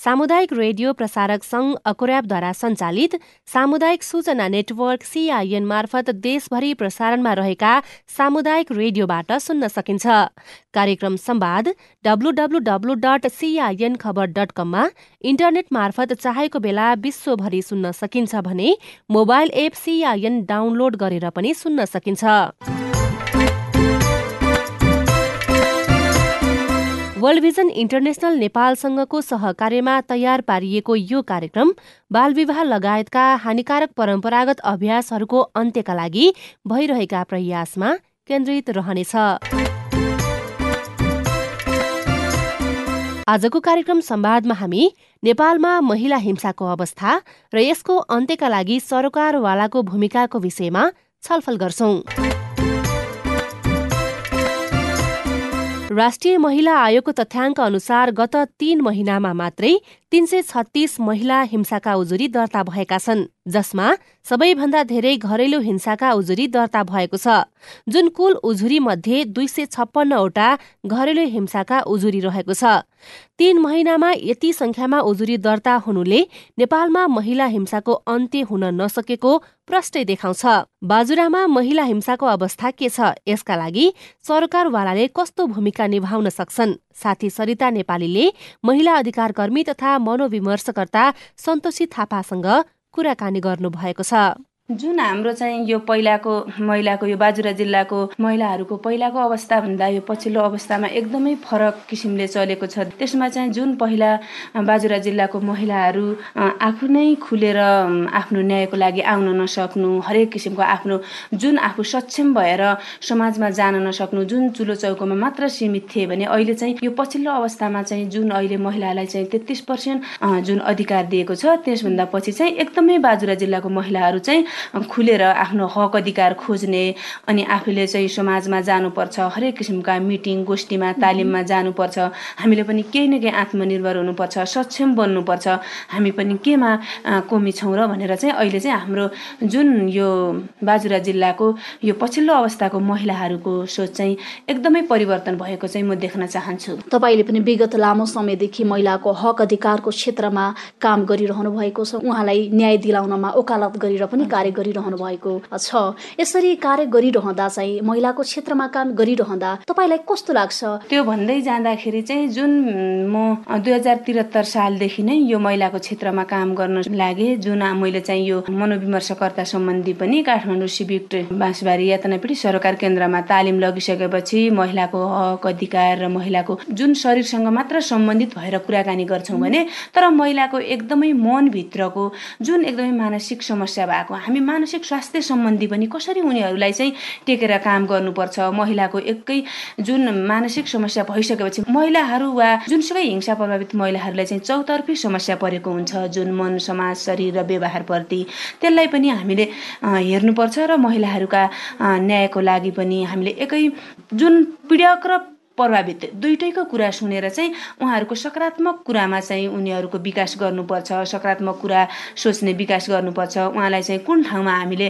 सामुदायिक रेडियो प्रसारक संघ अकोर्याबद्वारा सञ्चालित सामुदायिक सूचना नेटवर्क सीआईएन मार्फत देशभरि प्रसारणमा रहेका सामुदायिक रेडियोबाट सुन्न सकिन्छ। कार्यक्रम संवाद W W W dot CIN खबर डट कममा इन्टरनेट मार्फत चाहेको बेला विश्वभरि सुन्न सकिन्छ भने मोबाइल एप सीआईएन डाउनलोड गरेर पनि सुन्न सकिन्छ। वर्ल्ड भिजन इन्टरनेसनल नेपालसँगको सहकार्यमा तयार पारिएको यो कार्यक्रम बालविवाह लगायतका हानिकारक परम्परागत अभ्यासहरूको अन्त्यका लागि भइरहेका प्रयासमा केन्द्रित रहनेछ। आजको कार्यक्रम संवादमा हामी नेपालमा महिला हिंसाको अवस्था र यसको अन्त्यका लागि सरकारवालाको भूमिकाको विषयमा छलफल गर्छौं। राष्ट्रिय महिला आयोगको तथ्याङ्क अनुसार गत तीन महिनामा मात्रै तीन सय छत्तीस महिला हिंसाका उजुरी दर्ता भएका छन् जसमा सबैभन्दा धेरै घरेलु हिंसाका उजुरी दर्ता भएको छ जुन कुल उजुरी मध्ये दुई सय छप्पन्नवटा घरेलु हिंसाका उजुरी रहेको छ। तीन महिनामा यति संख्यामा उजुरी दर्ता हुनुले नेपालमा महिला हिंसाको अन्त्य हुन नसकेको प्रष्टै देखाउँछ। बाजुरामा महिला हिंसाको अवस्था के छ यसका लागि सरकारवालाले कस्तो भूमिका निभाउन सक्छन्? साथी सरिता नेपालीले महिला अधिकार कर्मी तथा मनोविमर्शकर्ता सन्तोषी थापासँग कुराकानी गर्नुभएको छ। जुन हाम्रो चाहिँ यो पहिलाको महिलाको यो बाजुरा जिल्लाको महिलाहरूको पहिलाको अवस्थाभन्दा यो पछिल्लो अवस्थामा एकदमै फरक किसिमले चलेको छ। त्यसमा चाहिँ जुन पहिला बाजुरा जिल्लाको महिलाहरू आफू नै खुलेर आफ्नो न्यायको लागि आउन नसक्नु हरेक किसिमको आफ्नो जुन आफू सक्षम भएर समाजमा जान नसक्नु जुन चुलो चौकोमा मात्र सीमित थिए भने अहिले चाहिँ यो पछिल्लो अवस्थामा चाहिँ जुन अहिले महिलालाई चाहिँ तेत्तिस पर्सेन्ट जुन अधिकार दिएको छ त्यसभन्दा पछि चाहिँ एकदमै बाजुरा जिल्लाको महिलाहरू चाहिँ खुलेर आफ्नो हक अधिकार खोज्ने अनि आफूले चाहिँ समाजमा जानुपर्छ हरेक किसिमका मिटिङ गोष्ठीमा तालिममा जानुपर्छ। हामीले पनि केही न केही आत्मनिर्भर हुनुपर्छ सक्षम बन्नुपर्छ। हामी पनि केमा कमी छौँ र भनेर चाहिँ अहिले चाहिँ हाम्रो जुन यो बाजुरा जिल्लाको यो पछिल्लो अवस्थाको महिलाहरूको सोच चाहिँ एकदमै परिवर्तन भएको चाहिँ म देख्न चाहन्छु। तपाईँले पनि विगत लामो समयदेखि महिलाको हक अधिकारको क्षेत्रमा काम गरिरहनु भएको छ। उहाँलाई न्याय दिलाउनमा ओकालत गरेर पनि कार्य गरिरहनु भएको छ। यसरी कार्य गरिरहँदा चाहिँ महिलाको क्षेत्रमा काम गरिरहँदा तपाईँलाई कस्तो लाग्छ? त्यो भन्दै जाँदाखेरि चाहिँ जुन म दुई हजार त्रिहत्तर सालदेखि नै यो महिलाको क्षेत्रमा काम गर्न लागे। जुन मैले चाहिँ यो मनोविमर्शकर्ता सम्बन्धी पनि काठमाडौँ सिभिक बाँसबारी यातनापीडी सरकार केन्द्रमा तालिम लगिसकेपछि महिलाको हक अधिकार र महिलाको जुन शरीरसँग मात्र सम्बन्धित भएर कुराकानी गर्छौँ भने तर महिलाको एकदमै मनभित्रको जुन एकदमै मानसिक समस्या भएको हामी मानसिक स्वास्थ्य सम्बन्धी पनि कसरी उनीहरूलाई चाहिँ टेकेर काम गर्नुपर्छ? महिलाको एकै जुन मानसिक समस्या भइसकेपछि महिलाहरू वा जुनसुकै हिंसा प्रभावित महिलाहरूलाई चाहिँ चौतर्फी समस्या परेको हुन्छ जुन मन समाज शरीर र व्यवहारप्रति त्यसलाई पनि हामीले हेर्नुपर्छ र महिलाहरूका न्यायको लागि पनि हामीले एकै जुन पीडक र प्रभावित दुइटैको कुरा सुनेर चाहिँ उहाँहरूको सकारात्मक कुरामा चाहिँ उनीहरूको विकास गर्नुपर्छ सकारात्मक कुरा सोच्ने विकास गर्नुपर्छ। उहाँलाई चाहिँ कुन ठाउँमा हामीले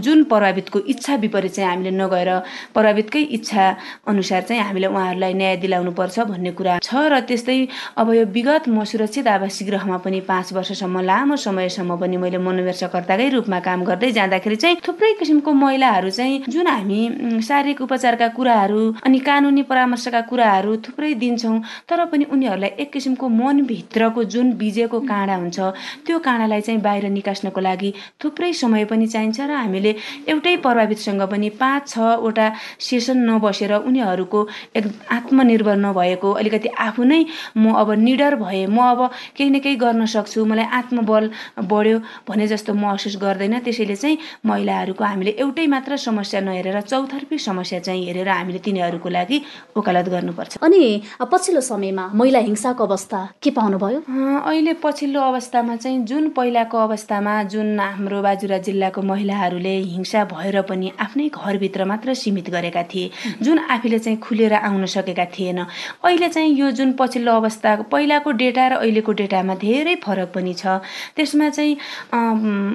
जुन प्रभावितको इच्छा विपरीत चाहिँ हामीले नगएर प्रभावितकै इच्छा अनुसार चाहिँ हामीले उहाँहरूलाई न्याय दिलाउनुपर्छ भन्ने कुरा छ र त्यस्तै अब यो विगत म सुरक्षित आवासीय गृहमा पनि पाँच वर्षसम्म लामो समयसम्म पनि मैले मनोवेशकर्ताकै रूपमा काम गर्दै जाँदाखेरि चाहिँ थुप्रै किसिमको महिलाहरू चाहिँ जुन हामी शारीरिक उपचारका कुराहरू अनि कानुन कानुनी परामर्शका कुराहरू थुप्रै दिन्छौँ तर पनि उनीहरूलाई एक किसिमको मनभित्रको जुन बिजेको काँडा हुन्छ त्यो काँडालाई चाहिँ बाहिर निकास्नको लागि थुप्रै समय पनि चाहिन्छ र हामीले एउटै प्रभावितसँग पनि पाँच छवटा सेसन नबसेर उनीहरूको एक आत्मनिर्भर नभएको अलिकति आफू नै म अब निडर भएँ म अब केही न केही गर्न सक्छु मलाई आत्मबल बढ्यो भने जस्तो महसुस गर्दैन। त्यसैले चाहिँ महिलाहरूको हामीले एउटै मात्र समस्या नहेरेर चौतर्फी समस्या चाहिँ हेरेर हामीले तिनीहरूको लागि लागि वकालत गर्नुपर्छ। अनि पछिल्लो समयमा महिला हिंसाको अवस्था के पाउनुभयो? अहिले पछिल्लो अवस्थामा चाहिँ जुन पहिलाको अवस्थामा जुन हाम्रो बाजुरा जिल्लाको महिलाहरूले हिंसा भएर पनि आफ्नै घरभित्र मात्र सीमित गरेका थिए जुन आफूले चाहिँ खुलेर आउन सकेका थिएन। अहिले चाहिँ यो जुन पछिल्लो अवस्था पहिलाको डेटा र अहिलेको डेटामा धेरै फरक पनि छ। त्यसमा चाहिँ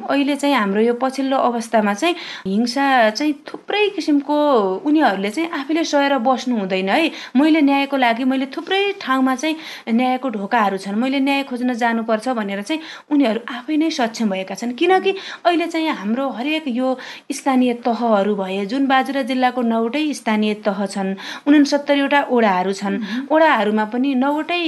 अहिले चाहिँ हाम्रो यो पछिल्लो अवस्थामा चाहिँ हिंसा चाहिँ थुप्रै किसिमको उनीहरूले चाहिँ आफैले सहेर बस्नु हुँदैन है। मैले न्यायको लागि मैले थुप्रै ठाउँमा चाहिँ न्यायको ढोकाहरू छन्। मैले न्याय खोज्न जानुपर्छ भनेर चाहिँ उनीहरू आफै नै सक्षम भएका छन्। किनकि अहिले चाहिँ हाम्रो हरेक यो स्थानीय तहहरू भए जुन बाजुरा जिल्लाको नौवटै स्थानीय तह छन् उनसत्तरीवटा ओडाहरू छन्। ओडाहरूमा पनि नौवटै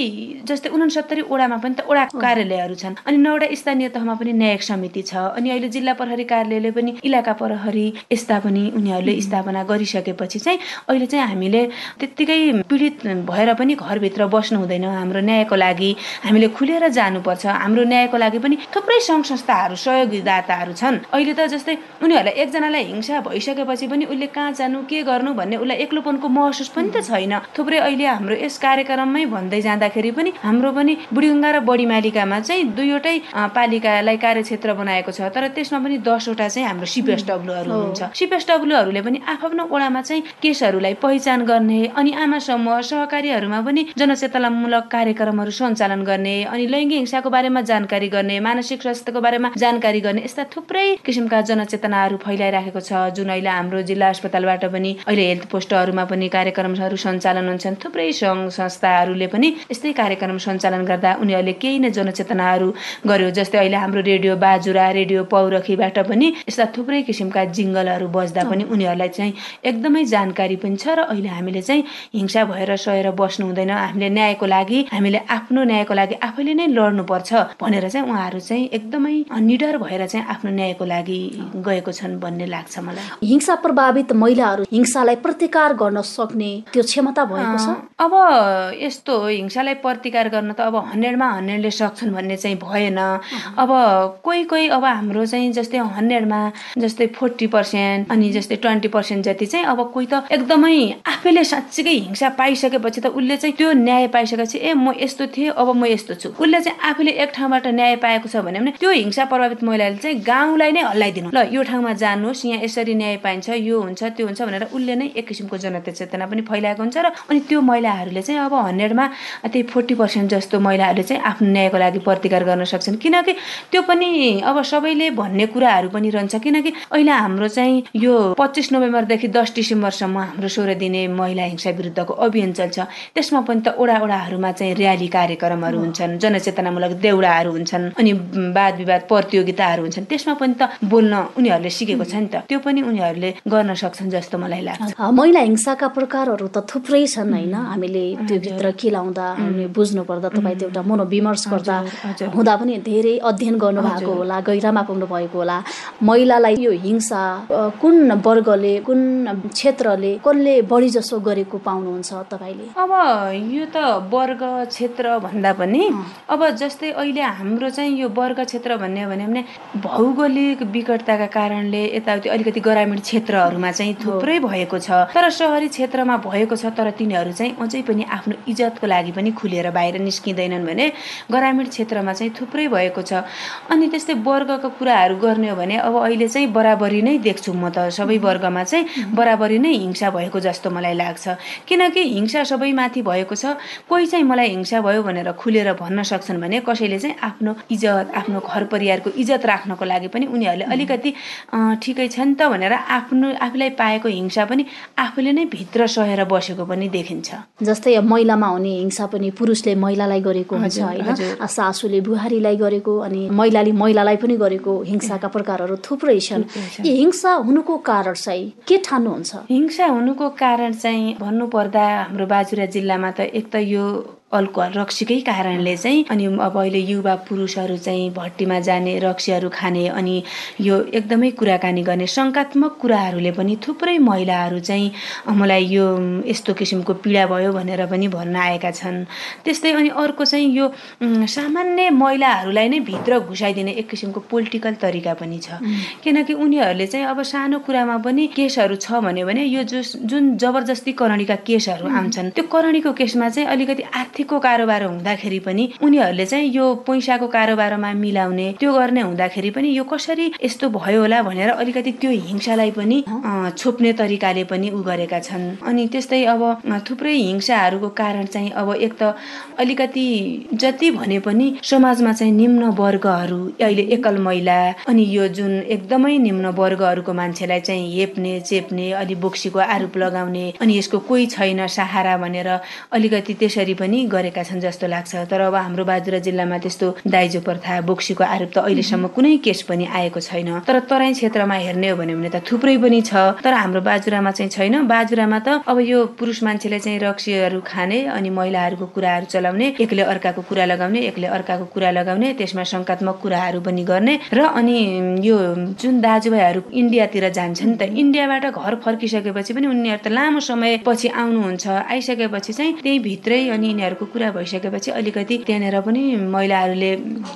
जस्तै उनसत्तरी ओडामा पनि त ओडा कार्यालयहरू छन् अनि नौवटा स्थानीय तहमा पनि न्यायिक समिति छ अनि अहिले जिल्ला प्रहरी कार्यालयले पनि इलाका प्रहरी यस्ता पनि उनीहरूले स्थापना गरिसकेपछि चाहिँ अहिले चाहिँ हामीले त्यत्तिकै पीडित भएर पनि घरभित्र बस्नु हुँदैन। हाम्रो न्यायको लागि हामीले खुलेर जानुपर्छ। हाम्रो न्यायको लागि पनि थुप्रै सङ्घ संस्थाहरू सहयोगीदाताहरू छन्। अहिले त जस्तै उनीहरूलाई एकजनालाई हिंसा भइसकेपछि पनि उसले कहाँ जानु के गर्नु भन्ने उसलाई एक्लोपनको महसुस पनि त छैन। थुप्रै अहिले हाम्रो यस कार्यक्रममै भन्दै जाँदाखेरि पनि हाम्रो पनि बुढीगङ्गा र बढीमालिकामा चाहिँ दुईवटै पालिकालाई कार्यक्षेत्र बनाएको छ। तर त्यसमा पनि दसवटा चाहिँ हाम्रो सिपिएसडब्लुहरू हुन्छ। सिपिएसडब्लुहरूले पनि आफ्नो ओडामा चाहिँ केसहरूलाई पहिचान गर्ने अनि आमा समूह सहकारीहरूमा पनि जनचेतनामूलक कार्यक्रमहरू सञ्चालन गर्ने अनि लैङ्गिक हिंसाको बारेमा जानकारी गर्ने मानसिक स्वास्थ्यको बारेमा जानकारी गर्ने यस्ता थुप्रै किसिमका जनचेतनाहरू फैलाइराखेको छ जुन अहिले हाम्रो जिल्ला अस्पतालबाट पनि अहिले हेल्थ पोस्टहरूमा पनि कार्यक्रमहरू सञ्चालन हुन्छन्। थुप्रै सङ्घ संस्थाहरूले पनि यस्तै कार्यक्रम सञ्चालन गर्दा उनीहरूले केही नै जनचेतनाहरू गर्यो जस्तै अहिले हाम्रो रेडियो बाजुरा रेडियो पौरखीबाट पनि यस्ता थुप्रै किसिमका जिङ्गलहरू बज्दा पनि उनीहरूलाई चाहिँ एकदमै जानकारी पनि छ र अहिले हामीले चाहिँ हिंसा भएर सहेर बस्नु हुँदैन। हामीले न्यायको लागि हामीले आफ्नो न्यायको लागि आफैले नै लड्नुपर्छ भनेर चाहिँ उहाँहरू चाहिँ एकदमै निडर भएर चाहिँ आफ्नो न्यायको लागि गएको छन् भन्ने लाग्छ मलाई। हिंसा प्रभावित महिलाहरू हिंसालाई प्रतिकार गर्न सक्ने त्यो क्षमता भएको छ? अब यस्तो हिंसालाई प्रतिकार गर्न त अब हन्ड्रेडमा हन्ड्रेडले सक्छन् भन्ने चाहिँ भएन। अब कोही कोही अब हाम्रो चाहिँ जस्तै हन्ड्रेडमा जस्तै फोर्टी पर्सेन्ट अनि जस्तै ट्वेन्टी पर्सेन्ट जति चाहिँ अब कोही त एकदमै आफैले साँच्चीकै हिंसा पाइसकेपछि त उसले चाहिँ त्यो न्याय पाइसकेपछि ए म यस्तो थिएँ अब म यस्तो छु। उसले चाहिँ आफूले एक ठाउँबाट न्याय पाएको छ भने त्यो हिंसा प्रभावित महिलाले चाहिँ गाउँलाई नै हल्लाइदिनु। ल यो ठाउँमा जानुहोस् यहाँ यसरी न्याय पाइन्छ यो हुन्छ त्यो हुन्छ भनेर उसले नै एक किसिमको जनता चेतना पनि फैलाएको हुन्छ र अनि त्यो महिलाहरूले चाहिँ अब हन्ड्रेडमा त्यही फोर्टी पर्सेन्ट जस्तो महिलाहरूले चाहिँ आफ्नो न्यायको लागि प्रतिकार गर्न सक्छन्। किनकि त्यो पनि अब सबैले भन्ने कुराहरू पनि रहन्छ। किनकि अहिले हाम्रो चाहिँ यो पच्चिस नोभेम्बरदेखि दस डिसेम्बरसम्म हाम्रो सोह्र दिने महिला हिंसा विरुद्धको अभियान चल्छ। त्यसमा पनि त ओडा ओडाहरूमा चाहिँ र्याली कार्यक्रमहरू हुन्छन् जनचेतनामूलक देउडाहरू हुन्छन् अनि वाद विवाद प्रतियोगिताहरू हुन्छन्। त्यसमा पनि त बोल्न उनीहरूले सिकेको छ नि त। त्यो पनि उनीहरूले गर्न सक्छन् जस्तो मलाई लाग्छ। महिला हिंसाका प्रकारहरू त थुप्रै छन् होइन। हामीले त्यो भित्र के लाउँदा हामीले बुझ्नु पर्दा तपाईँ त्यो एउटा मनोविमर्श गर्दा हुँदा पनि धेरै अध्ययन गर्नु भएको होला गहिरामा पुग्नु भएको होला। महिलालाई यो हिंसा कुन वर्गले कुन क्षेत्रले कसले बढी जसो गरेको पाउनुहुन्छ तपाईँले? अब यो त वर्ग क्षेत्र भन्दा पनि अब जस्तै अहिले हाम्रो चाहिँ यो वर्ग क्षेत्र भन्ने भने भने भौगोलिक विकटताका कारणले यताउति अलिकति ग्रामीण क्षेत्रहरूमा चाहिँ थुप्रै भएको छ। तर सहरी क्षेत्रमा भएको छ तर तिनीहरू चाहिँ अझै पनि आफ्नो इज्जतको लागि पनि खुलेर बाहिर निस्किँदैनन् भने ग्रामीण क्षेत्रमा चाहिँ थुप्रै भएको छ। अनि त्यस्तै वर्गको कुराहरू गर्ने हो भने अब अहिले चाहिँ बराबरी नै देख्छु म त। सबै वर्गमा चाहिँ बराबरी नै हिंसा भएको जस्तो मलाई लाग्छ। किनकि हिंसा सबैमाथि भएको छ। कोही चाहिँ मलाई हिंसा भयो भनेर खुलेर भन्न सक्छन् भने कसैले चाहिँ आफ्नो इज्जत आफ्नो घर परिवारको इज्जत राख्नको लागि पनि उनीहरूले अलिकति ठिकै छ नि त भनेर आफ्नो आफूलाई पाएको हिंसा पनि आफूले नै भित्र सहेर बसेको पनि देखिन्छ। जस्तै महिलामा हुने हिंसा पनि पुरुषले महिलालाई गरेको हुन्छ होइन। सासूले बुहारीलाई गरेको अनि महिलाले महिलालाई पनि गरेको हिंसाका प्रकारहरू थुप्रै छन्। यी हिंसा हुनुको कारण चाहिँ के ठान्नुहुन्छ? हिंसा हुनुको कारण चाहिँ भन्नुपर्दा हाम्रो बाजुरा जिल्लामा त एक त यो अल्कोहल रक्सीकै कारणले चाहिँ अनि अब अहिले युवा पुरुषहरू चाहिँ भट्टीमा जाने रक्सीहरू खाने अनि यो एकदमै कुराकानी गर्ने शङ्कात्मक कुराहरूले पनि थुप्रै महिलाहरू चाहिँ मलाई यो यस्तो किसिमको पीडा भयो भनेर पनि भन्न आएका छन्। त्यस्तै अनि अर्को चाहिँ यो सामान्य महिलाहरूलाई नै भित्र घुसाइदिने एक किसिमको पोलिटिकल तरिका पनि छ। किनकि उनीहरूले चाहिँ अब सानो कुरामा पनि केसहरू छ भन्यो भने यो जुन जबरजस्ती करणीका केसहरू आउँछन् त्यो करणीको केसमा चाहिँ अलिकति आर्थिकको कारोबार हुँदाखेरि पनि उनीहरूले चाहिँ यो पैसाको कारोबारमा मिलाउने त्यो गर्ने हुँदाखेरि पनि यो कसरी यस्तो भयो होला भनेर अलिकति त्यो हिंसालाई पनि छोप्ने तरिकाले पनि उ गरेका छन्। अनि त्यस्तै अब थुप्रै हिंसाहरूको कारण चाहिँ अब एक त अलिकति जति भने पनि समाजमा चाहिँ निम्न वर्गहरू अहिले एकल महिला अनि यो जुन एकदमै निम्न वर्गहरूको मान्छेलाई चाहिँ हेप्ने चेप्ने अलि बोक्सीको आरोप लगाउने अनि यसको कोही छैन सहारा भनेर अलिकति त्यसरी पनि गरेका छन् जस्तो लाग्छ। तर अब हाम्रो बाजुरा जिल्लामा त्यस्तो दाइजो प्रथा बोक्सीको आरोप त अहिलेसम्म कुनै केस पनि आएको छैन। तर तराई क्षेत्रमा हेर्ने हो भने त थुप्रै पनि छ। तर हाम्रो बाजुरामा चाहिँ छैन। बाजुरामा त अब यो पुरुष मान्छेले चाहिँ रक्सीहरू खाने अनि महिलाहरूको कुराहरू चलाउने एकले अर्काको कुरा लगाउने एकले अर्काको कुरा लगाउने त्यसमा शङ्कात्मक कुराहरू पनि गर्ने र अनि यो जुन दाजुभाइहरू इन्डियातिर जान्छन् त इन्डियाबाट घर फर्किसकेपछि पनि उनीहरू त लामो समय पछि आउनुहुन्छ। आइसकेपछि चाहिँ त्यही भित्रै अनि यिनीहरूको कुरा भइसकेपछि अलिकति त्यहाँनिर पनि महिलाहरूले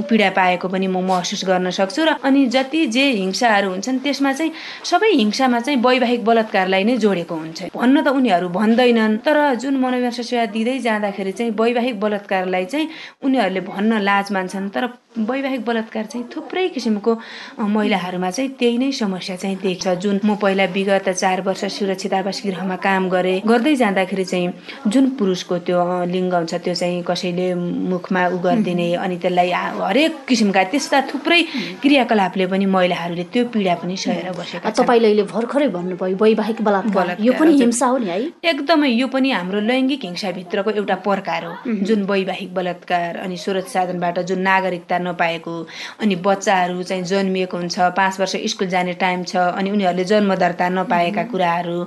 पीडा पाएको पनि म महसुस गर्न सक्छु र अनि जति जे हिंसाहरू हुन्छन् त्यसमा चाहिँ सबै हिंसामा चाहिँ वैवाहिक बलात्कारलाई नै जोडेको हुन्छ। भन्न त उनीहरू भन्दैनन् तर जुन मनोविमर्श सेवा दिँदै जाँदाखेरि चाहिँ वैवाहिक बलात्कारलाई चाहिँ उनीहरूले भन्न लाज मान्छन् तर वैवाहिक बलात्कार चाहिँ थुप्रै किसिमको महिलाहरूमा चाहिँ त्यही नै समस्या चाहिँ देख्छ। जुन म पहिला विगत चार वर्ष सुरक्षित आवास गृहमा काम गरेँ गर्दै जाँदाखेरि चाहिँ जुन पुरुषको त्यो लिङ्ग हुन्छ त्यो चाहिँ कसैले मुखमा उ गरिदिने अनि त्यसलाई हरेक किसिमका त्यस्ता थुप्रै क्रियाकलापले पनि महिलाहरूले त्यो पीडा पनि सहेर बसेका तपाईँले अहिले भर्खरै भन्नुभयो वैवाहिक बलात्कार। यो पनि हिंसा हो नि है? एकदमै यो पनि हाम्रो लैङ्गिक हिंसाभित्रको एउटा प्रकार हो। जुन वैवाहिक बलात्कार अनि स्रोत साधनबाट जुन नागरिकता नपाएको अनि बच्चाहरू चाहिँ जन्मिएको हुन्छ पाँच वर्ष स्कुल जाने टाइम छ अनि उनीहरूले जन्मदर्ता नपाएका कुराहरू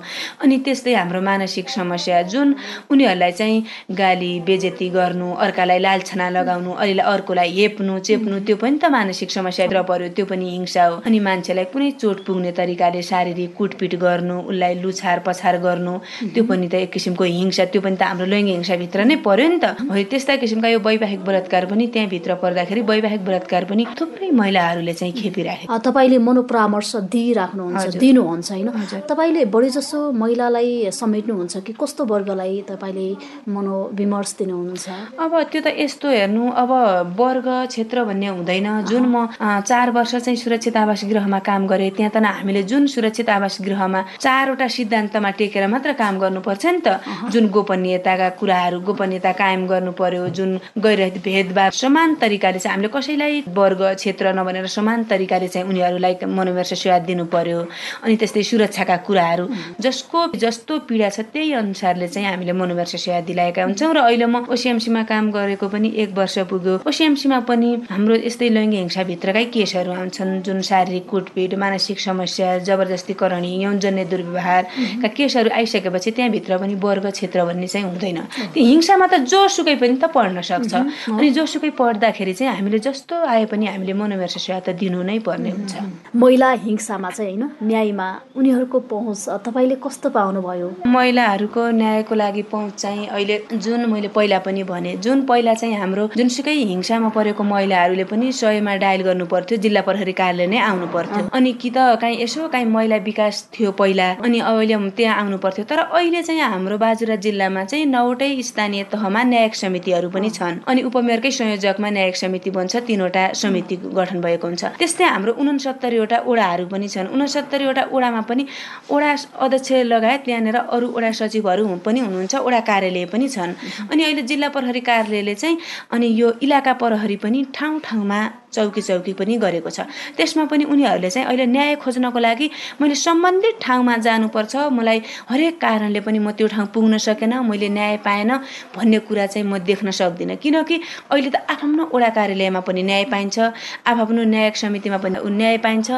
अनि त्यस्तै हाम्रो मानसिक समस्या जुन उनीहरूलाई चाहिँ गाली बेजेती गर्नु अर्कालाई लालछना लगाउनु अहिले अर्कोलाई हेप्नु चेप्नु त्यो पनि त मानसिक समस्या पर्यो त्यो पनि हिंसा हो। अनि मान्छेलाई कुनै चोट पुग्ने तरिकाले शारीरिक कुटपिट गर्नु उसलाई लुछार पछार गर्नु त्यो पनि त एक किसिमको हिंसा त्यो पनि त हाम्रो लैङ्गिक हिंसाभित्र नै पर्यो नि त। हो त्यस्ता किसिमका यो वैवाहिक बलात्कार पनि त्यहाँभित्र पर्दाखेरि वैवाहिक बलात्कार पनि थुप्रै महिलाहरूले चाहिँ खेपिराखे तपाईँले मनोपरामर्श दिइराख्नुहुन्छ दिनुहुन्छ होइन। तपाईँले बढी जसो महिलालाई समेट्नुहुन्छ कि कस्तो वर्गलाई तपाईँले मनोविमर्श दिनुहुन्छ? अब त्यो त यस्तो हेर्नु अब वर्ग क्षेत्र भन्ने हुँदैन। जुन म चार वर्ष चाहिँ सुरक्षित आवास गृहमा काम गरेँ त्यहाँ त हामीले जुन सुरक्षित आवास गृहमा चारवटा सिद्धान्तमा टेकेर मात्र काम गर्नुपर्छ नि त। जुन गोपनीयताका कुराहरू गोपनीयता कायम गर्नु पर्यो जुन गैर भेदभाव समान तरिकाले चाहिँ हामीले कसैलाई वर्ग क्षेत्र नभनेर समान तरिकाले चाहिँ उनीहरूलाई मनोविमर्श सेवा दिनु पर्यो अनि त्यस्तै सुरक्षाका कुराहरू। जसको जस्तो पीडा छ त्यही अनुसारले चाहिँ हामीले मनोविमर्श सेवा दिलाएका हुन्छौँ। र अहिले म ओसिएमसीमा काम गरेको पनि एक वर्ष पुग्यो। ओसिएमसीमा पनि हाम्रो यस्तै लैङ्गिक हिंसाभित्रकै केसहरू आउँछन् जुन शारीरिक कुटपिट मानसिक समस्या जबरजस्ती करणी यौनजन्य दुर्व्यवहारका केसहरू आइसकेपछि त्यहाँभित्र पनि वर्ग क्षेत्र भन्ने चाहिँ हुँदैन। त्यो हिंसामा त जोसुकै पनि त पढ्न सक्छ। अनि जोसुकै पढ्दाखेरि चाहिँ हामीले जस्तो आए पनि हामीले मनोविमर्श सेवा त दिनु नै पर्ने हुन्छ। महिला हिंसामा चाहिँ होइन न्यायमा उनीहरूको पहुँच तपाईँले कस्तो पाउनुभयो? महिलाहरूको न्यायको लागि पहुँच चाहिँ अहिले जुन मैले पहिला पनि भने जुन पहिला चाहिँ हाम्रो जुनसुकै हिंसामा परेको महिलाहरूले पनि सयमा डायल गर्नु पर्थ्यो जिल्ला प्रहरी कार्यालय नै आउनु पर्थ्यो अनि कि त काहीँ यसो काहीँ महिला विकास थियो पहिला अनि अहिले त्यहाँ आउनु पर्थ्यो तर अहिले चाहिँ हाम्रो बाजुरा जिल्लामा चाहिँ नौवटै स्थानीय तहमा न्यायिक समितिहरू पनि छन्। अनि उपमेयरकै संयोजकमा न्यायिक समिति बन्छ। तिनवटा समिति गठन भएको हुन्छ। त्यस्तै हाम्रो उनसत्तरीवटा ओडाहरू पनि छन्। उनसत्तरीवटा ओडामा पनि ओडा अध्यक्ष लगायत त्यहाँनिर अरू ओडा सचिवहरू पनि हुनुहुन्छ ओडा कार्यालय पनि छन्। अनि अहिले जिल्ला प्रहरी कार्यालयले चाहिँ अनि यो इलाका प्रहरी पनि ठाउँ ठाउँमा चौकी चौकी पनि गरेको छ। त्यसमा पनि उनीहरूले चाहिँ अहिले न्याय खोज्नको लागि मैले सम्बन्धित ठाउँमा जानुपर्छ। मलाई हरेक कारणले पनि म त्यो ठाउँ पुग्न सकेन मैले न्याय पाएन भन्ने कुरा चाहिँ म देख्न सक्दिनँ। किनकि अहिले त आफ्नो वडा कार्यालयमा पनि न्याय पाइन्छ आफ्नो न्यायिक समितिमा पनि न्याय पाइन्छ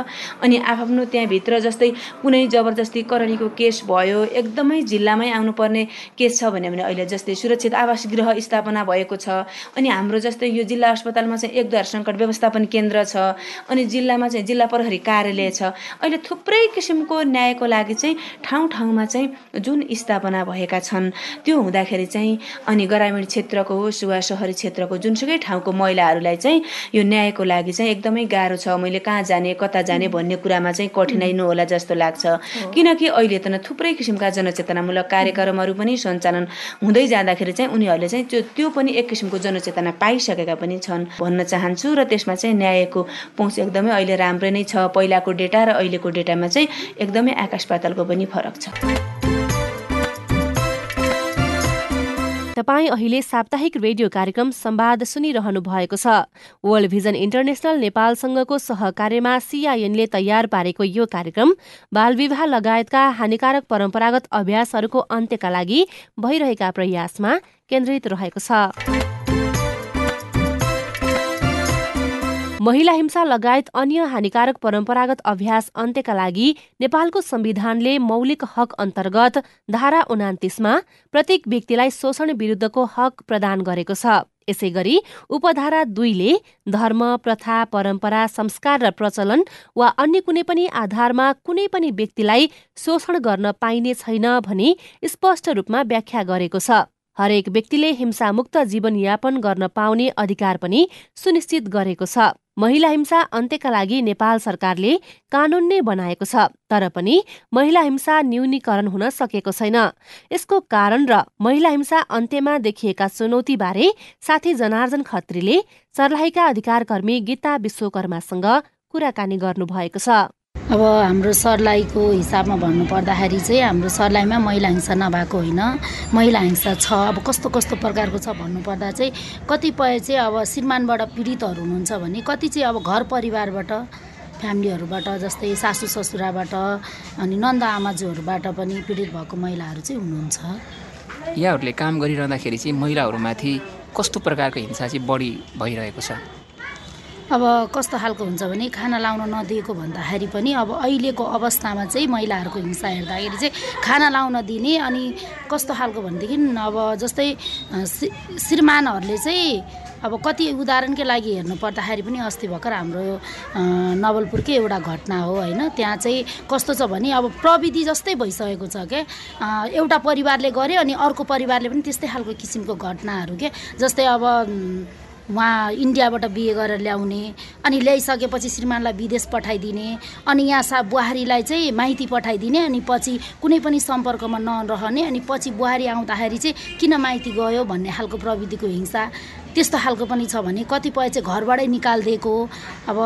अनि आफ्नो त्यहाँभित्र जस्तै कुनै जबरजस्ती करणीको केस भयो एकदमै जिल्लामै आउनुपर्ने केस छ भने अहिले जस्तै सुरक्षित आवास गृह स्थापना भएको छ अनि हाम्रो जस्तै यो जिल्ला अस्पतालमा चाहिँ एकद्वार सङ्कट व्यवस्थापन केन्द्र छ अनि जिल्लामा चाहिँ जिल्ला प्रहरी कार्यालय छ। अहिले थुप्रै किसिमको न्यायको लागि चाहिँ ठाउँ ठाउँमा चाहिँ जुन स्थापना भएका छन् त्यो हुँदाखेरि चाहिँ अनि ग्रामीण क्षेत्रको होस् वा सहरी क्षेत्रको जुनसुकै ठाउँको महिलाहरूलाई चाहिँ यो न्यायको लागि चाहिँ एकदमै गाह्रो छ। मैले कहाँ जाने कता जाने भन्ने कुरामा चाहिँ कठिनाइ नहोला जस्तो लाग्छ। किनकि अहिले त थुप्रै किसिमका जनचेतनामूलक कार्यक्रमहरू पनि सञ्चालन हुँदै जाँदाखेरि चाहिँ उनीहरूले चाहिँ त्यो त्यो पनि एक किसिमको जनचेतना पाइसकेका पनि छन्। भन्न चाहन्छु र त्यसमा चाहिँ न्यायको पहुँच एकदमै अहिले राम्रै नै छ। पहिलाको डेटा र अहिलेको डेटामा चाहिँ एकदमै आकाश पातालको पनि फरक छ। तपाईँ अहिले साप्ताहिक रेडियो कार्यक्रम संवाद सुनिरहनु भएको छ। वर्ल्ड भिजन इन्टरनेसनल नेपालसँगको सहकार्यमा सिआइएनले तयार पारेको यो कार्यक्रम बालविवाह लगायतका हानिकारक परम्परागत अभ्यासहरूको अन्त्यका लागि भइरहेका प्रयासमा केन्द्रित रहेको छ। महिला हिंसा लगायत अन्य हानिकारक परम्परागत अभ्यास अन्त्यका लागि नेपालको संविधानले मौलिक हक अन्तर्गत धारा उनातिसमा प्रत्येक व्यक्तिलाई शोषण विरुद्धको हक प्रदान गरेको छ। यसै गरी उपधारा दुईले धर्म प्रथा परम्परा संस्कार र प्रचलन वा अन्य कुनै पनि आधारमा कुनै पनि व्यक्तिलाई शोषण गर्न पाइने छैन भनी स्पष्ट रूपमा व्याख्या गरेको छ। हरेक व्यक्तिले हिंसामुक्त जीवनयापन गर्न पाउने अधिकार पनि सुनिश्चित गरेको छ। महिला हिंसा अन्त्यका लागि नेपाल सरकारले कानून नै बनाएको छ तर पनि महिला हिंसा न्यूनीकरण हुन सकेको छैन। यसको कारण र महिला हिंसा अन्त्यमा देखिएका चुनौतीबारे साथी जनार्जन खत्रीले सर्लाहीका अधिकारकर्मी गीता विश्वकर्मासँग कुराकानी गर्नुभएको छ। अब हाम्रो सर्लाहीको हिसाबमा भन्नुपर्दाखेरि चाहिँ हाम्रो सर्लाहीमा महिला हिंसा नभएको होइन। महिला हिंसा छ। अब कस्तो कस्तो प्रकारको छ भन्नुपर्दा चाहिँ कतिपय चाहिँ अब श्रीमानबाट पीडितहरू हुनुहुन्छ भने कति चाहिँ अब घर परिवारबाट फ्यामिलीहरूबाट जस्तै सासु ससुराबाट अनि नन्द आमाजुहरूबाट पनि पीडित भएको महिलाहरू चाहिँ हुनुहुन्छ। यहाँहरूले काम गरिरहँदाखेरि चाहिँ महिलाहरूमाथि कस्तो प्रकारको हिंसा चाहिँ बढी भइरहेको छ? अब कस्तो खालको हुन्छ भने खाना लाउन नदिएको भन्दाखेरि पनि अब अहिलेको अवस्थामा चाहिँ महिलाहरूको हिंसा हेर्दाखेरि चाहिँ खाना लाउन दिने अनि कस्तो खालको भनेदेखि अब जस्तै श्रीमानहरूले चाहिँ अब कति उदाहरणकै लागि हेर्नु पर्दाखेरि पनि अस्ति भर्खर हाम्रो नवलपुरकै एउटा घटना हो होइन। त्यहाँ चाहिँ कस्तो छ भने अब प्रविधि जस्तै भइसकेको छ क्या एउटा परिवारले गर्यो अनि अर्को परिवारले पनि त्यस्तै खालको किसिमको घटनाहरू के जस्तै अब उहाँ इन्डियाबाट बिहे गरेर ल्याउने अनि ल्याइसकेपछि श्रीमानलाई विदेश पठाइदिने अनि यहाँ सा बुहारीलाई चाहिँ माइती पठाइदिने अनि पछि कुनै पनि सम्पर्कमा नरहने अनि पछि बुहारी आउँदाखेरि चाहिँ किन माइती गयो भन्ने खालको प्रविधिको हिंसा त्यस्तो खालको पनि छ भने कतिपय चाहिँ घरबाटै निकालिदिएको अब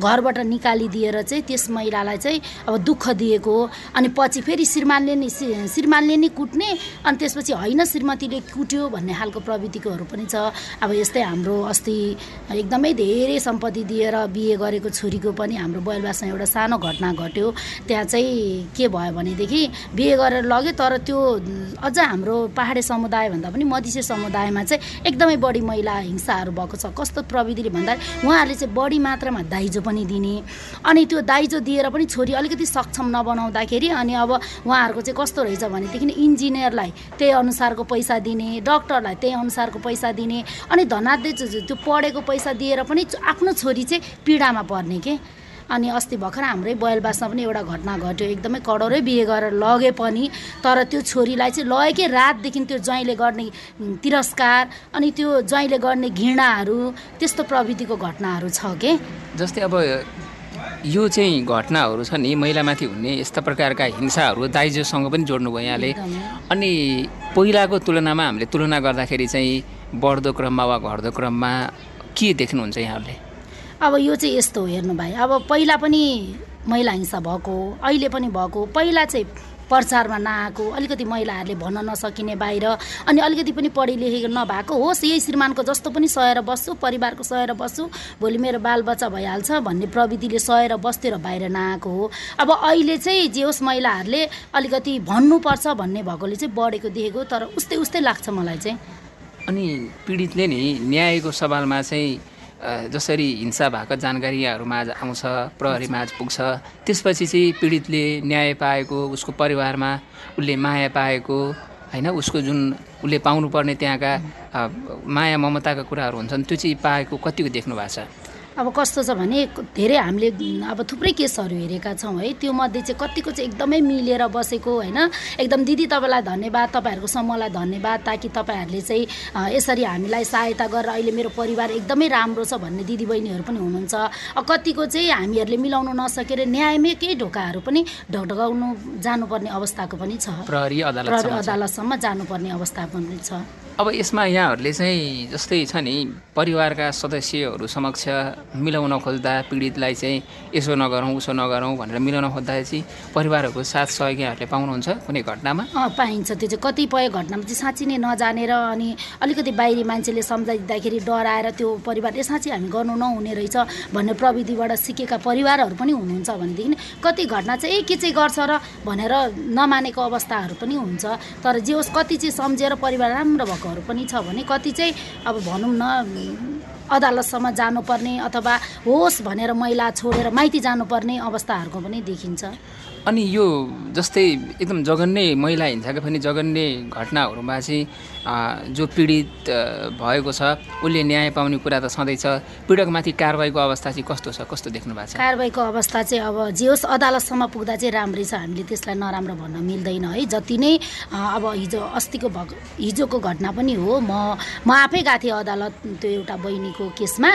घरबाट निकालिदिएर चाहिँ त्यस महिलालाई चाहिँ अब दुःख दिएको अनि पछि फेरि श्रीमानले नि श्रीमानले नि कुट्ने अनि त्यसपछि होइन श्रीमतीले कुट्यो भन्ने खालको प्रवृत्तिकोहरू पनि छ। अब यस्तै हाम्रो अस्ति एकदमै धेरै सम्पत्ति दिएर बिहे गरेको छोरीको पनि हाम्रो बयलबासमा एउटा सानो घटना घट्यो। त्यहाँ चाहिँ के भयो भनेदेखि बिहे गरेर लग्यो तर त्यो अझ हाम्रो पाहाडे समुदायभन्दा पनि मधेसी समुदायमा चाहिँ एकदमै बढी महिला हिंसाहरू भएको छ। कस्तो प्रविधिले भन्दा उहाँहरूले चाहिँ बढी मात्रामा दाइजो दाइजो पनि दिने अनि त्यो दाइजो दिएर पनि छोरी अलिकति सक्षम नबनाउँदाखेरि अनि अब उहाँहरूको चाहिँ कस्तो रहेछ भनेदेखि इन्जिनियरलाई त्यही अनुसारको पैसा दिने डक्टरलाई त्यही अनुसारको पैसा दिने अनि धनाध्य त्यो पढेको पैसा दिएर पनि आफ्नो छोरी चाहिँ पीडामा पर्ने के? अनि अस्ति भर्खर हाम्रै बयलबासमा पनि एउटा घटना घट्यो। एकदमै कडरै बिहे गरेर लगे पनि तर त्यो छोरीलाई चाहिँ लगेकै रातदेखि त्यो ज्वाइँले गर्ने तिरस्कार अनि त्यो ज्वाइँले गर्ने घृणाहरू त्यस्तो प्रविधिको घटनाहरू छ के? जस्तै अब यो चाहिँ घटनाहरू छ नि महिलामाथि हुने यस्ता प्रकारका हिंसाहरू दाइजोसँग पनि जोड्नुभयो यहाँले अनि पहिलाको तुलनामा हामीले तुलना गर्दाखेरि चाहिँ बढ्दो क्रममा वा घट्दो क्रममा के देख्नुहुन्छ यहाँहरूले? अब यो चाहिँ यस्तो हो हेर्नु भाइ। अब पहिला पनि महिला हिंसा भएको अहिले पनि भएको। पहिला चाहिँ प्रचारमा नआएको अलिकति महिलाहरूले भन्न नसकिने बाहिर। अनि अलिकति पनि पढे लेखेको नभएको होस् यही श्रीमानको जस्तो पनि सहेर बस्छु परिवारको सहेर बस्छु। भोलि मेरो बालबच्चा भइहाल्छ भन्ने प्रविधिले सहेर बस्थ्यो र बाहिर नआएको हो। अब अहिले चाहिँ जे होस् महिलाहरूले अलिकति भन्नुपर्छ भन्ने भएकोले चाहिँ बढेको देखेको तर उस्तै उस्तै लाग्छ मलाई चाहिँ। अनि पीडितले नि न्यायको सवालमा चाहिँ जसरी हिंसा भएको जानकारीहरूमा आउँछ प्रहरीमा पुग्छ त्यसपछि चाहिँ पीडितले न्याय पाएको उसको परिवारमा उसले माया पाएको होइन उसको जुन उसले पाउनुपर्ने त्यहाँका माया ममताका कुराहरू हुन्छन् त्यो चाहिँ पाएको कतिको देख्नु भएको छ? अब कस्तो छ भने धेरै हामीले अब थुप्रै केसहरू हेरेका छौँ है। त्यो मध्ये चाहिँ कतिको चाहिँ एकदमै मिलेर बसेको होइन। एकदम दिदी तपाईँलाई धन्यवाद तपाईँहरूको समूहलाई धन्यवाद ताकि तपाईँहरूले चाहिँ यसरी हामीलाई सहायता गरेर अहिले मेरो परिवार एकदमै राम्रो छ भन्ने दिदीबहिनीहरू पनि हुनुहुन्छ। कतिको चाहिँ हामीहरूले मिलाउनु नसकेर न्यायमै केही ढोकाहरू पनि ढकढकाउनु जानुपर्ने अवस्थाको पनि छ। प्रहरी अदालतसम्म जानुपर्ने अवस्था पनि छ। अब यसमा यहाँहरूले चाहिँ जस्तै छ नि परिवारका सदस्यहरू समक्ष मिलाउन खोज्दा पीडितलाई चाहिँ यसो नगरौँ उसो नगरौँ भनेर मिलाउन खोज्दा चाहिँ परिवारहरूको साथ सहयोग यहाँहरूले पाउनुहुन्छ कुनै घटनामा? पाइन्छ। त्यो चाहिँ कतिपय घटनामा चाहिँ साँच्ची नै नजानेर अनि अलिकति बाहिरी मान्छेले सम्झाइदिँदाखेरि डराएर त्यो परिवार ए साँच्ची हामी गर्नु नहुने रहेछ भन्ने प्रविधिबाट सिकेका परिवारहरू पनि हुनुहुन्छ भनेदेखि कति घटना चाहिँ ए के चाहिँ गर्छ र भनेर नमानेको अवस्थाहरू पनि हुन्छ। तर जे होस् कति चाहिँ सम्झेर परिवार राम्रो भएको भएको पनि छ भने कति चाहिँ अब भनौँ न अदालतसम्म जानुपर्ने अथवा होस् भनेर महिला छोडेर माइती जानुपर्ने अवस्थाहरूको पनि देखिन्छ। अनि यो जस्तै एकदम जघन्य महिला हिंसाका पनि जघन्य घटनाहरूमा चाहिँ जो पीडित भएको छ उसले न्याय पाउने कुरा त छँदैछ पीडकमाथि कारवाहीको अवस्था चाहिँ कस्तो छ? कस्तो देख्नु भएको छ? कारवाहीको अवस्था चाहिँ अब जे होस् अदालतसम्म पुग्दा चाहिँ राम्रै छ। हामीले त्यसलाई नराम्रो भन्न मिल्दैन है। जति नै अब हिजो अस्तिको भग हिजोको घटना पनि हो। म म आफै गएको थिएँ अदालत त्यो एउटा बहिनीको केसमा।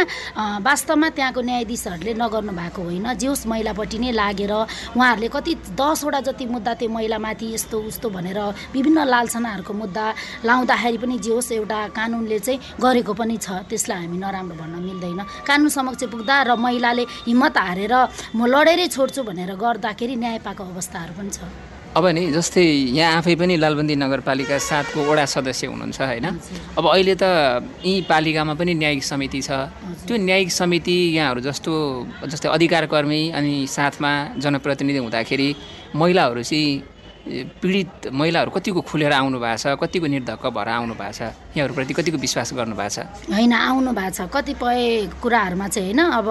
वास्तवमा त्यहाँको न्यायाधीशहरूले नगर्नु भएको होइन। जे होस् महिलापट्टि नै लागेर उहाँहरूले कति दसवटा जति मुद्दा त्यो महिलामाथि यस्तो उस्तो भनेर विभिन्न लालसनाहरूको मुद्दा लाउँदाखेरि पनि जे होस् एउटा कानुनले चाहिँ गरेको पनि छ त्यसलाई हामी नराम्रो भन्न मिल्दैन। कानुन समक्ष पुग्दा र महिलाले हिम्मत हारेर म लडेरै छोड्छु भनेर गर्दाखेरि न्याय पाएको अवस्थाहरू पनि छ। अब नि जस्तै यहाँ आफै पनि लालबन्दी नगरपालिका सातको वडा सदस्य हुनुहुन्छ होइन? अब अहिले त यी पालिकामा पनि न्यायिक समिति छ। त्यो न्यायिक समिति यहाँहरू जस्तो जस्तै अधिकारकर्मी अनि साथमा जनप्रतिनिधि हुँदाखेरि महिलाहरू चाहिँ पीडित महिलाहरू कतिको खुलेर आउनु भएको छ कतिको निर्धक्क भएर आउनु भएको छ? यहाँहरूप्रति कतिको विश्वास गर्नु भएको छ? होइन आउनु भएको छ। कतिपय कुराहरूमा चाहिँ होइन अब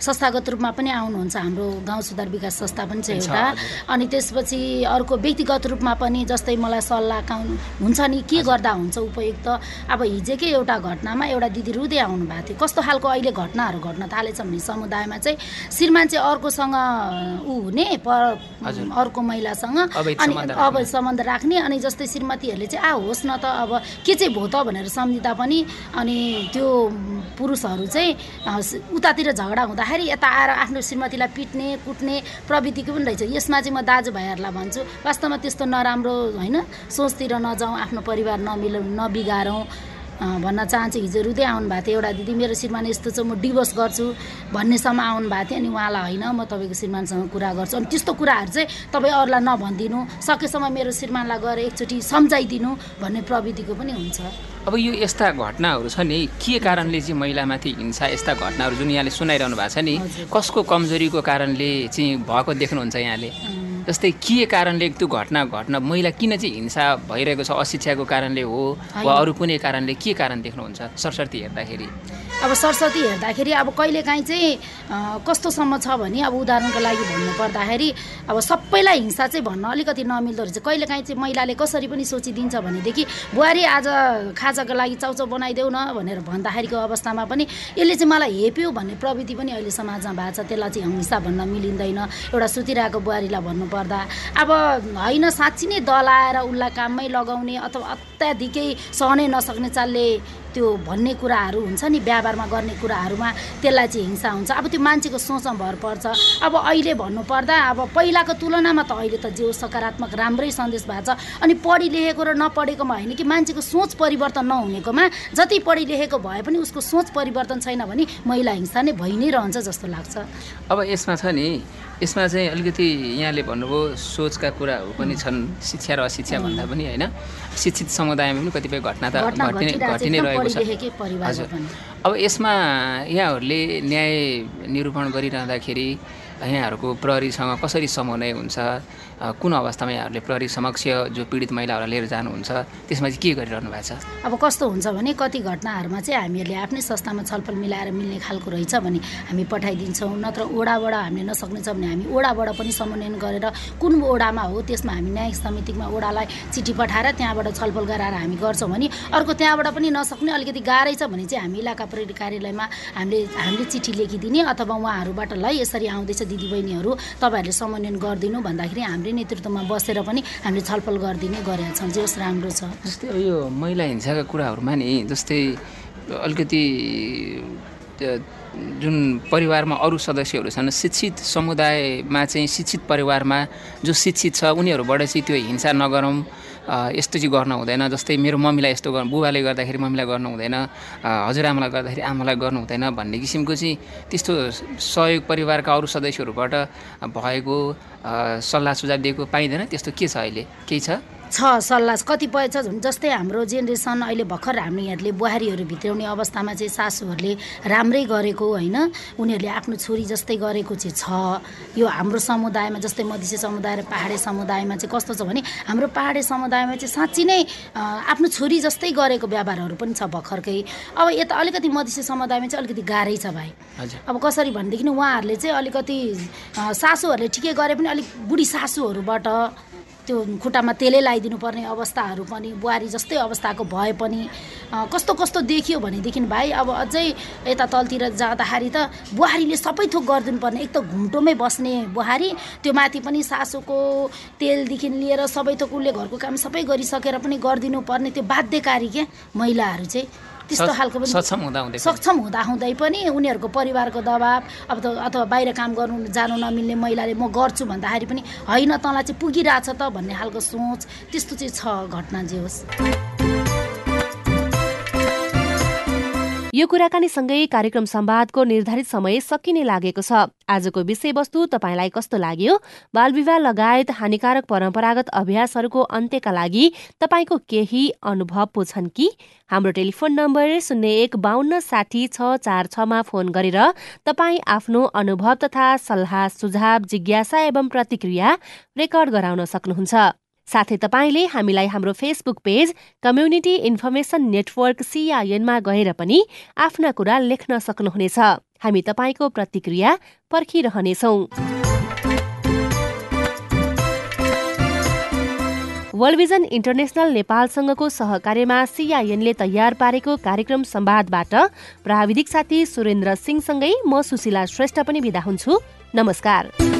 संस्थागत रूपमा पनि आउनुहुन्छ। हाम्रो गाउँ सुधार विकास संस्था पनि छ एउटा। अनि त्यसपछि अर्को व्यक्तिगत रूपमा पनि जस्तै मलाई सल्लाह हुन्छ नि के गर्दा हुन्छ उपयुक्त? अब हिजोकै एउटा घटनामा एउटा दिदी रुँदै आउनु भएको थियो। कस्तो खालको अहिले घटनाहरू घट्न थालेछ भने समुदायमा चाहिँ श्रीमान चाहिँ अर्कोसँग ऊ हुने अर्को महिलासँग। अनि अब सम्बन्ध राख्ने अनि जस्तै श्रीमतीहरूले चाहिँ आ होस् न त अब के चाहिँ भो त? भनेर सम्झिँदा पनि अनि त्यो पुरुषहरू चाहिँ उतातिर झगडा हुँदाखेरि यता आएर आफ्नो श्रीमतीलाई पिट्ने कुट्ने प्रविधिको पनि रहेछ। यसमा चाहिँ म दाजुभाइहरूलाई भन्छु वास्तवमा त्यस्तो नराम्रो होइन सोचतिर नजाउँ आफ्नो परिवार नमिल नबिगारौँ। भन्न चाहन्छु हिजो रुँदै आउनु भएको थियो। एउटा दिदी मेरो श्रीमान यस्तो छ म डिभोर्स गर्छु भन्नेसम्म आउनु भएको थियो अनि उहाँलाई होइन म तपाईँको श्रीमानसँग कुरा गर्छु। अनि त्यस्तो कुराहरू चाहिँ तपाईँ अरूलाई नभनिदिनु सकेसम्म मेरो श्रीमानलाई गएर एकचोटि सम्झाइदिनु भन्ने प्रविधिको पनि हुन्छ। अब यो यस्ता घटनाहरू छ नि के कारणले चाहिँ महिलामाथि हिंसा यस्ता घटनाहरू जुन यहाँले सुनाइरहनु भएको छ नि कसको कमजोरीको कारणले चाहिँ भएको देख्नुहुन्छ यहाँले? जस्तै के कारणले त्यो घटना घटना महिला किन चाहिँ हिंसा भइरहेको छ अशिक्षाको कारणले हो वा अरू कुनै कारणले के कारण देख्नुहुन्छ? सरस्वती हेर्दाखेरि। अब सरस्वती हेर्दाखेरि अब कहिलेकाहीँ चाहिँ कस्तोसम्म छ भने अब उदाहरणको लागि भन्नु पर्दाखेरि अब सबैलाई हिंसा चाहिँ भन्न अलिकति नमिल्दो रहेछ। कहिलेकाहीँ चाहिँ महिलाले कसरी पनि सोचिदिन्छ भनेदेखि बुहारी आज खाजाको लागि चाउचाउ बनाइदेऊ न भनेर भन्दाखेरिको अवस्थामा पनि यसले चाहिँ मलाई हेप्यो भन्ने प्रविधि पनि अहिले समाजमा भएको छ। त्यसलाई चाहिँ हिंसा भन्न मिलिँदैन। एउटा सुतिरहेको बुहारीलाई भन्नु पर्दा अब होइन साँच्ची नै दलाएर उसलाई काममै लगाउने अथवा अत्याधिकै सहनै नसक्ने चालले त्यो भन्ने कुराहरू हुन्छ नि व्यवहारमा गर्ने कुराहरूमा त्यसलाई चाहिँ हिंसा हुन्छ। अब त्यो मान्छेको सोचमा भर पर्छ। अब अहिले भन्नुपर्दा अब पहिलाको तुलनामा त अहिले त जे सकारात्मक राम्रै सन्देश भएको छ। अनि पढी लेखेको र नपढेकोमा होइन कि मान्छेको सोच परिवर्तन नहुनेकोमा जति पढी लेखेको भए पनि उसको सोच परिवर्तन छैन भने महिला हिंसा नै भइ नै रहन्छ जस्तो लाग्छ। अब यसमा छ नि यसमा चाहिँ अलिकति यहाँले भन्नुभयो सोचका कुराहरू पनि छन् शिक्षा र अशिक्षा भन्दा पनि होइन। शिक्षित समुदायमा पनि कतिपय घटना त घटि नै रहेको छ। हजुर। अब यसमा यहाँहरूले न्याय निरूपण गरिरहँदाखेरि यहाँहरूको प्रहरीसँग कसरी समन्वय हुन्छ? कुन अवस्थामा यहाँहरूले प्रहरी समक्ष जो पीडित महिलाहरूलाई लिएर जानुहुन्छ त्यसमा चाहिँ के गरिरहनु भएको छ? अब कस्तो हुन्छ भने कति घटनाहरूमा चाहिँ हामीहरूले आफ्नै संस्थामा छलफल मिलाएर मिल्ने खालको रहेछ भने हामी पठाइदिन्छौँ नत्र ओडाबाट हामीले नसक्ने छ भने हामी ओडाबाट पनि समन्वयन गरेर कुन ओडामा हो त्यसमा हामी न्यायिक समितिमा ओडालाई चिठी पठाएर त्यहाँबाट छलफल गराएर हामी गर्छौँ भने अर्को त्यहाँबाट पनि नसक्ने अलिकति गाह्रै छ भने चाहिँ हामी इलाका प्रहरी कार्यालयमा हामीले हामीले चिठी लेखिदिने अथवा उहाँहरूबाट ल यसरी आउँदैछ दिदीबहिनीहरू तपाईँहरूले समन्वयन गरिदिनु भन्दाखेरि हामीले हाम्रै नेतृत्वमा बसेर पनि हामीले छलफल गरिदिने गरेका छौँ जे होस् राम्रो छ। जस्तै यो महिला हिंसाका कुराहरूमा नि जस्तै अलिकति जुन परिवारमा अरू सदस्यहरू छन् शिक्षित समुदायमा चाहिँ शिक्षित परिवारमा जो शिक्षित छ उनीहरूबाट चाहिँ त्यो हिंसा नगरौँ। यस्तो चाहिँ गर्न हुँदैन। जस्तै मेरो मम्मीलाई यस्तो गर्नु बुबाले गर्दाखेरि मम्मीलाई गर्नु हुँदैन हजुरआमालाई गर्दाखेरि आमालाई गर्नु हुँदैन भन्ने किसिमको चाहिँ त्यस्तो सहयोग परिवारका अरू सदस्यहरूबाट भएको सल्लाह सुझाव दिएको पाइँदैन। त्यस्तो के छ अहिले? केही छ? छ सल्लाह कतिपय छ जस्तै हाम्रो जेनेरेसन अहिले भर्खर हामीहरूले बुहारीहरू भित्राउने अवस्थामा चाहिँ सासूहरूले राम्रै गरेको होइन। उनीहरूले आफ्नो छोरी जस्तै गरेको चाहिँ छ। यो हाम्रो समुदायमा जस्तै मधेसी समुदाय र पाहाडे समुदायमा चाहिँ कस्तो छ भने हाम्रो पाहाडे समुदायमा चाहिँ साँच्ची नै आफ्नो छोरी जस्तै गरेको व्यवहारहरू पनि छ भर्खरकै। अब यता अलिकति मधेसी समुदायमा चाहिँ अलिकति गाह्रै छ भाइ। अब कसरी भनेदेखि उहाँहरूले चाहिँ अलिकति सासूहरूले ठिकै गरे पनि अलिक बुढी सासूहरूबाट त्यो खुट्टामा तेलै लगाइदिनु पर्ने अवस्थाहरू पनि बुहारी जस्तै अवस्थाको भए पनि कस्तो कस्तो देखियो भनेदेखि भाइ अब अझै यता तलतिर जाँदाखेरि त बुहारीले सबै थोक गरिदिनु पर्ने एक त घुम्टोमै बस्ने बुहारी त्यो माथि पनि सासूको तेलदेखि लिएर सबै थोक उसले घरको काम सबै गरिसकेर पनि गरिदिनु पर्ने त्यो बाध्यकारी क्या महिलाहरू चाहिँ। त्यस्तो खालको पनि सक्षम हुँदा हुँदै सक्षम हुँदा हुँदै पनि उनीहरूको परिवारको दबाब अब त अथवा बाहिर काम गर्नु जानु नमिल्ने महिलाले म गर्छु भन्दाखेरि पनि होइन तँलाई चाहिँ पुगिरहेछ त भन्ने खालको सोच त्यस्तो चाहिँ छ घटना जे होस्। यो कुराकानीसँगै कार्यक्रम सम्वादको निर्धारित समय सकिने लागेको छ। आजको विषयवस्तु तपाईँलाई कस्तो लाग्यो? बालविवाह लगायत हानिकारक परम्परागत अभ्यासहरूको अन्त्यका लागि तपाईँको केही अनुभव पो छन् कि? हाम्रो टेलिफोन नम्बर शून्य एक बाहन्न साठी छ चार छमा फोन गरेर तपाईँ आफ्नो अनुभव तथा सल्लाह सुझाव जिज्ञासा एवं प्रतिक्रिया रेकर्ड गराउन सक्नुहुन्छ। साथै तपाईँले हामीलाई हाम्रो Facebook page community information network सिआइएनमा गएर पनि आफ्ना कुरा लेख्न सक्नुहुनेछ। हामी तपाईँको प्रतिक्रिया पर्खिरहनेछौ। वर्ल्ड भिजन इन्टरनेसनल नेपालसँगको सहकार्यमा सिआइएनले तयार पारेको कार्यक्रम सम्वादबाट प्राविधिक साथी सुरेन्द्र सिंहसँगै म सुशीला श्रेष्ठ पनि विदा हुन्छु। नमस्कार।